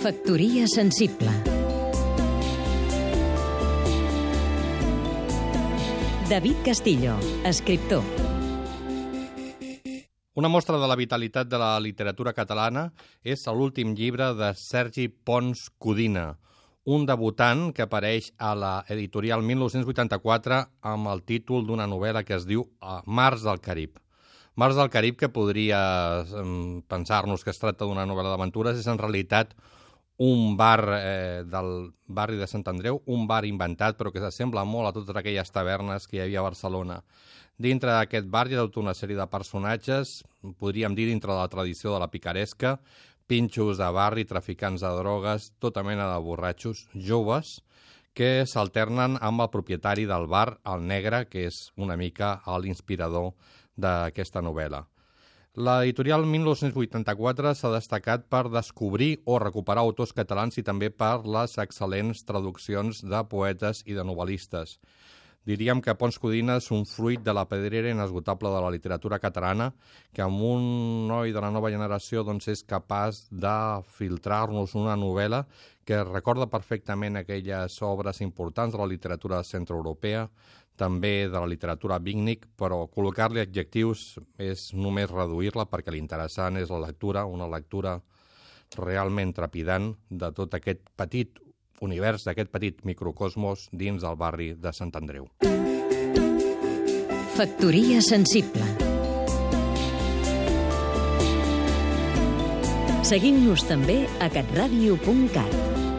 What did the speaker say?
Factoria sensible David Castillo, escriptor Una mostra de la vitalitat de la literatura catalana és l'últim llibre de Sergi Pons Codina, un debutant que apareix a la editorial 1984 amb el títol d'una novel·la que es diu Mars del Carib. Mars del Carib, que podria pensar-nos que es tracta d'una novel·la d'aventures, és en realitat un bar eh, del barri de Sant Andreu, un bar inventat, però que s'assembla molt a totes aquelles tavernes que hi havia a Barcelona. Dintre d'aquest bar hi ha tota una sèrie de personatges, podríem dir dintre de la tradició de la picaresca, pinxos de barri, traficants de drogues, tota mena de borratxos, joves, que s'alternen amb el propietari del bar, el negre, que és una mica l'inspirador d'aquesta novel·la. L'editorial 1984 s'ha destacat per descobrir o recuperar autors catalans i també per les excel·lents traduccions de poetes i de novel·listes. Diríem que Pons Codina és un fruit de la pedrera inesgotable de la literatura catalana que amb un noi de la nova generació doncs, és capaç de filtrar-nos una novel·la que recorda perfectament aquelles obres importants de la literatura centroeuropea, també de la literatura bígnic, però col·locar-li adjectius és només reduir-la perquè l'interessant és la lectura, una lectura realment trepidant de tot aquest petit univers, d'aquest petit microcosmos dins del barri de Sant Andreu. Factoria sensible Seguim-nos també a catradio.cat